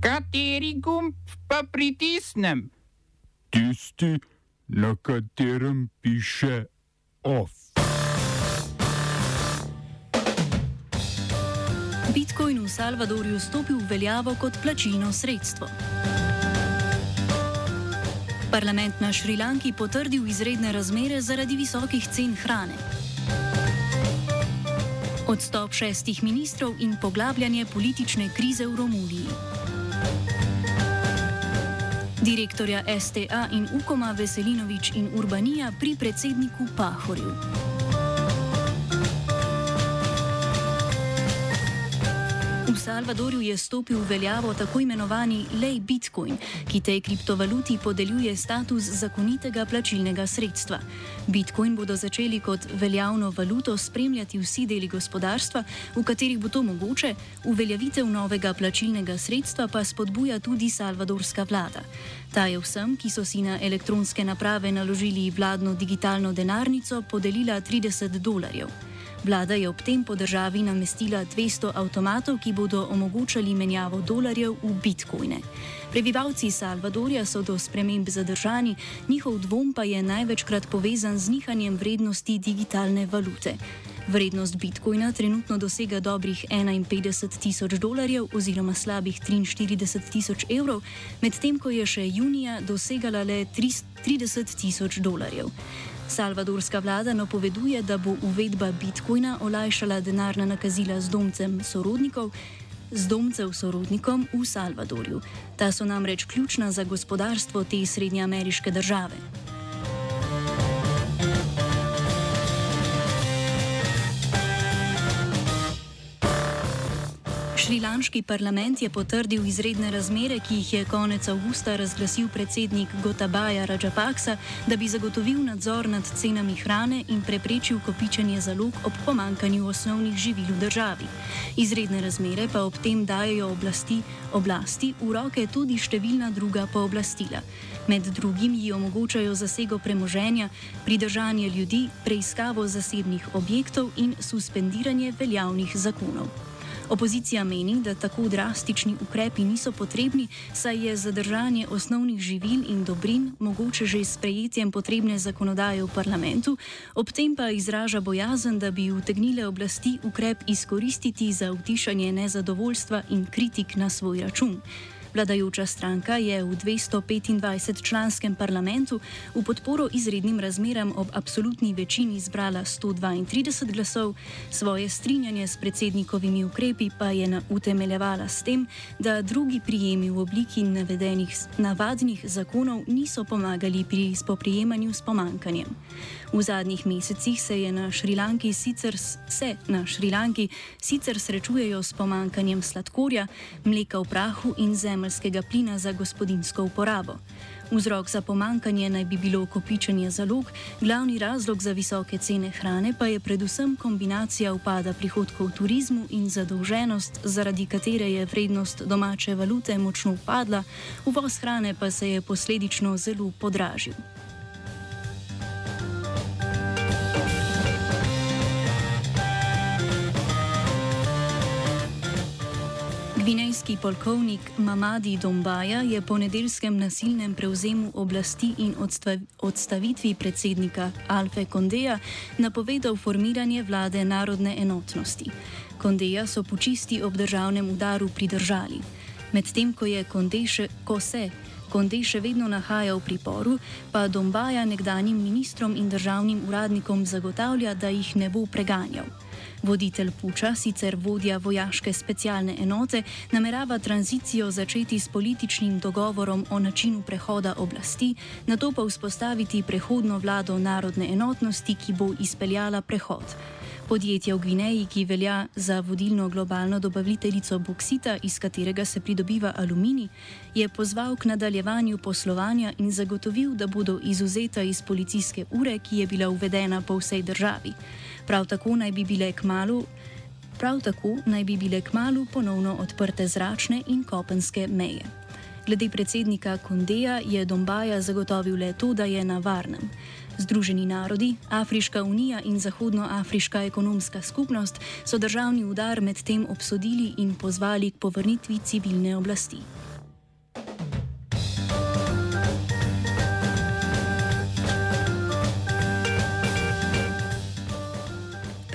Kateri gumb pa pritisnem? Tisti, na katerem piše OF. Bitcoin v Salvadorju stopil v veljavo kot plačilno sredstvo. Parlament na Šrilanki potrdil izredne razmere zaradi visokih cen hrane. Odstop šestih ministrov in poglabljanje politične krize v Romuniji. Direktorja STA in Ukoma Veselinovič in Urbanija pri predsedniku Pahorju. V Salvadorju je stopil v veljavo tako imenovani lej Bitcoin, ki tej kriptovaluti podeljuje status zakonitega plačilnega sredstva. Bitcoin bodo začeli kot veljavno valuto spremljati vsi deli gospodarstva, v katerih bo to mogoče, uveljavitev novega plačilnega sredstva pa spodbuja tudi salvadorska vlada. Ta je vsem, ki so si na elektronske naprave naložili vladno digitalno denarnico, podelila 30 dolarjev. Vlada je ob tem po državi namestila 200 avtomatov, ki bodo omogočali menjavo dolarjev v bitcoine. Prebivalci Salvadorja so do sprememb zadržani, njihov dvom pa je največkrat povezan z nihanjem vrednosti digitalne valute. Vrednost bitcoina trenutno dosega dobrih 51 tisoč dolarjev oziroma slabih 43 tisoč evrov, medtem ko je še junija dosegala le 30 tisoč dolarjev. Salvadorska vlada napoveduje, da bo uvedba bitcoina olajšala denarna nakazila z domcem sorodnikov. Z domcev sorodnikom v Salvadorju. Ta so namreč ključna za gospodarstvo te srednjeameriške države. Šrilanški parlament je potrdil izredne razmere, ki jih je konec avgusta razglasil predsednik Gotabaja Rajapaksa, da bi zagotovil nadzor nad cenami hrane in preprečil kopičenje zalog ob pomankanju osnovnih živil v državi. Izredne razmere pa ob tem dajo oblasti, oblasti v roke tudi številna druga pooblastila. Med drugim ji omogočajo zasego premoženja, pridržanje ljudi, preiskavo zasebnih objektov in suspendiranje veljavnih zakonov. Opozicija meni, da tako drastični ukrepi niso potrebni, saj je zadržanje osnovnih živil in dobrin mogoče že s prejetjem potrebne zakonodaje v parlamentu, ob tem pa izraža bojazen, da bi utegnile oblasti ukrep izkoristiti za utišanje nezadovoljstva in kritik na svoj račun. Vladajoča stranka je v 225-članskem parlamentu v podporo izrednim razmeram ob absolutni večini zbrala 132 glasov, svoje strinjanje s predsednikovimi ukrepi pa je utemeljevala s tem, da drugi prijemi v obliki navedenih navadnih zakonov niso pomagali pri spoprijemanju s pomankanjem. V zadnjih mesecih se je na Šrilanki sicer, se na Šrilanki sicer srečujejo s pomankanjem sladkorja, mleka v prahu in zemljskega plina za gospodinsko uporabo. Vzrok za pomankanje naj bi bilo kopičenje zalog, glavni razlog za visoke cene hrane pa je predvsem kombinacija upada prihodkov v turizmu in zadolženost, zaradi katere je vrednost domače valute močno upadla, uvoz hrane pa se je posledično zelo podražil. Gvinejski polkovnik Mamadi Dombaja je po nedeljskem nasilnem prevzemu oblasti in odstavitvi predsednika Alfe Kondeja napovedal formiranje vlade narodne enotnosti. Kondeja so počisti ob državnem udaru pridržali. Medtem ko, ko se Konde še vedno nahaja v priporu, pa Dombaja nekdanjim ministrom in državnim uradnikom zagotavlja, da jih ne bo preganjal. Voditelj Puča, sicer vodja vojaške specialne enote, namerava tranzicijo začeti s političnim dogovorom o načinu prehoda oblasti, na to pa vzpostaviti prehodno vlado narodne enotnosti, ki bo izpeljala prehod. Podjetje v Gvineji, ki velja za vodilno globalno dobaviteljico boksita, iz katerega se pridobiva aluminij, je pozval k nadaljevanju poslovanja in zagotovil, da bodo izuzeta iz policijske ure, ki je bila uvedena po vsej državi. Prav tako naj bi bile k malu. Prav tako naj bi bile k malu ponovno odprte zračne in kopenske meje. Glede predsednika Kondeja je Dombaja zagotovil le to, da je na varnem. Združeni narodi, Afriška unija in Zahodnoafriška ekonomska skupnost so državni udar medtem obsodili in pozvali k povrnitvi civilne oblasti.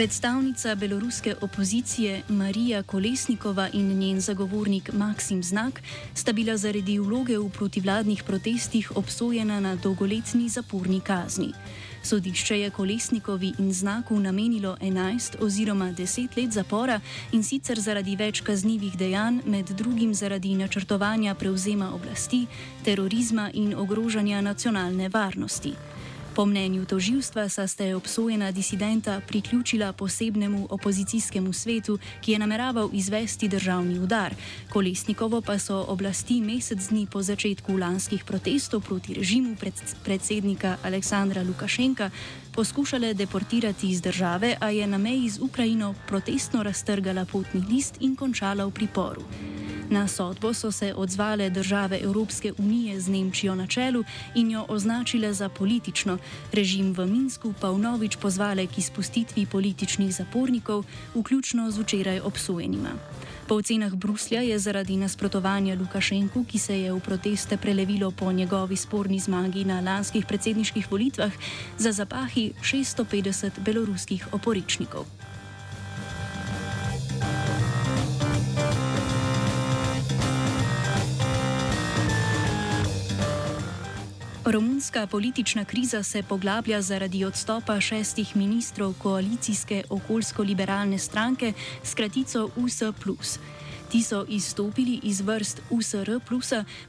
Predstavnica beloruske opozicije Marija Kolesnikova in njen zagovornik Maksim Znak sta bila zaradi vloge v protivladnih protestih obsojena na dolgoletni zaporni kazni. Sodišče je Kolesnikovi in Znaku namenilo 11 oziroma 10 let zapora in sicer zaradi več kaznjivih dejanj, med drugim zaradi načrtovanja prevzema oblasti, terorizma in ogrožanja nacionalne varnosti. Po mnenju toživstva sta se obsojena disidenta priključila posebnemu opozicijskemu svetu, ki je nameraval izvesti državni udar. Kolesnikovo pa so oblasti mesec dni po začetku lanskih protestov proti režimu pred, predsednika Aleksandra Lukašenka poskušale deportirati iz države, a je na meji z Ukrajino protestno raztrgala potni list in končala v priporu. Na sodbo so se odzvale države Evropske unije z Nemčijo na čelu in jo označile za politično, režim v Minsku pa vnovič pozvale k izpustitvi političnih zapornikov, vključno z včeraj obsojenima. Po ocenah Bruslja je zaradi nasprotovanja Lukašenku, ki se je v proteste prelevilo po njegovi sporni zmagi na lanskih predsedniških volitvah, za zapahi 650 beloruskih oporičnikov. Romunska politična kriza se poglablja zaradi odstopa šestih ministrov koalicijske okoljsko-liberalne stranke s kratico US. Ti so izstopili iz vrst USR,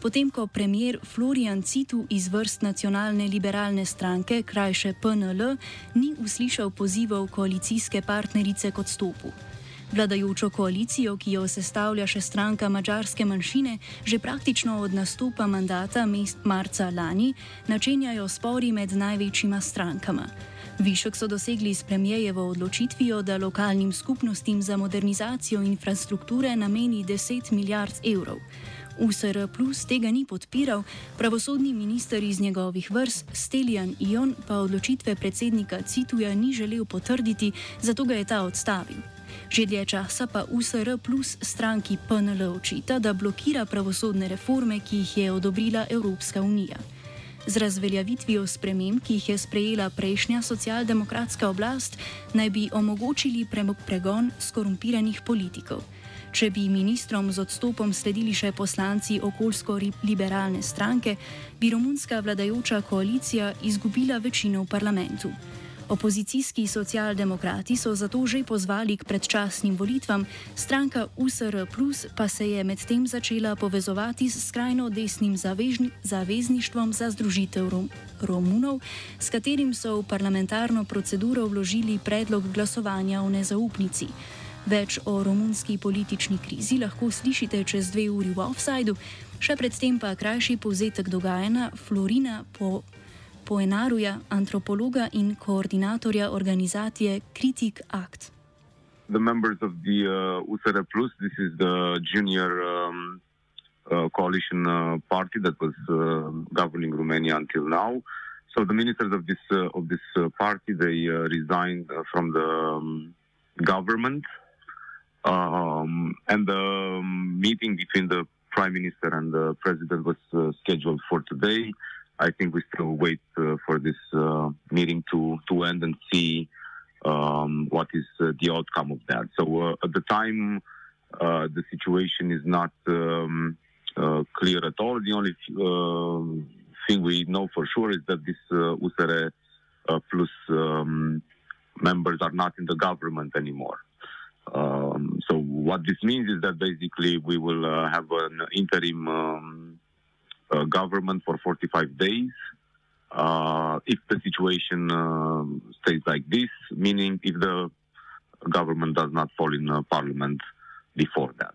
potem ko premier Florian Citu iz vrst nacionalne liberalne stranke, krajše PNL, ni uslišal pozivov koalicijske partnerice k odstopu. Vladajočo koalicijo, ki jo sestavlja še stranka mačarske manjšine, že praktično od nastopa mandata marca lani načenjajo spori med največjima strankama. Višek so dosegli s premijejevo odločitvijo, da lokalnim skupnostim za modernizacijo infrastrukture nameni 10 milijard evrov. USR Plus tega ni podpiral, pravosodni minister iz njegovih vrst Stelijan Ion pa odločitve predsednika Cituja ni želel potrditi, zato ga je ta odstavil. Že dlje časa pa USR plus stranki PNL očita, da blokira pravosodne reforme, ki jih je odobrila Evropska unija. Z razveljavitvijo sprememb, ki jih je sprejela prejšnja socialdemokratska oblast, naj bi omogočili pregon skorumpiranih politikov. Če bi ministrom z odstopom sledili še poslanci okoljsko-liberalne stranke, bi romunska vladajoča koalicija izgubila večino v parlamentu. Opozicijski socialdemokrati so zato že pozvali k predčasnim volitvam, stranka USR Plus pa se je medtem začela povezovati s skrajno desnim zavežni, zavezništvom za združitev Rom, Romunov, s katerim so v parlamentarno proceduro vložili predlog glasovanja o nezaupnici. Več o romunski politični krizi lahko slišite čez dve uri v offsajdu, še predtem pa krajši povzetek dogajanja Florina po Poenaruja, antropologa in koordinatorja organizacije Critic Act. The members of the uh, USR Plus, this is the junior um, uh, coalition uh, party that was uh, governing Romania until now. So the ministers of this uh, of this uh, party they uh, resigned uh, from the um, government, um, and the um, meeting between the prime minister and the president was uh, scheduled for today. I think we still wait uh, for this uh, meeting to, to end and see um, what is uh, the outcome of that. So uh, at the time, uh, the situation is not um, uh, clear at all. The only thing we know for sure is that this uh, USR plus um, members are not in the government anymore. Um, so what this means is that basically we will have an interim um, uh, government for 45 days. Uh, if the situation uh, stays like this, meaning if the government does not fall in parliament before that.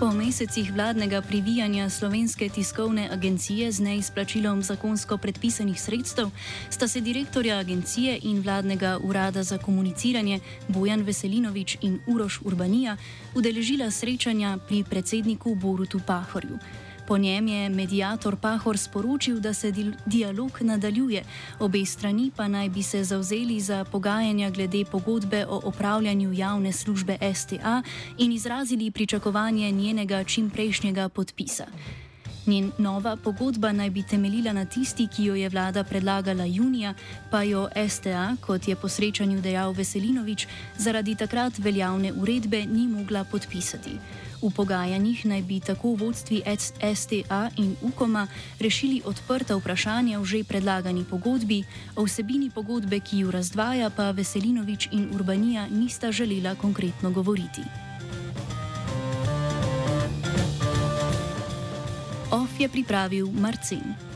Po mesecih vladnega privijanja slovenske tiskovne agencije z neizplačilom zakonsko predpisanih sredstev sta se direktorja agencije in vladnega urada za komuniciranje Bojan Veselinovič in Uroš Urbanija udeležila srečanja pri predsedniku Borutu Pahorju. Po njem je medijator Pahor sporočil, da se dialog nadaljuje, obe strani pa naj bi se zauzeli za pogajanja glede pogodbe o opravljanju javne službe STA in izrazili pričakovanje njenega čimprejšnjega podpisa. Njen nova pogodba naj bi temeljila na tisti, ki jo je vlada predlagala junija, pa jo STA, kot je po srečanju dejal Veselinovič, zaradi takrat veljavne uredbe ni mogla podpisati. V pogajanjih naj bi tako vodstvi STA in UKOMA rešili odprta vprašanja v že predlagani pogodbi, o vsebini pogodbe, ki jo razdvaja, pa Veselinovič in Urbanija nista želela konkretno govoriti. OF je pripravil Marcin.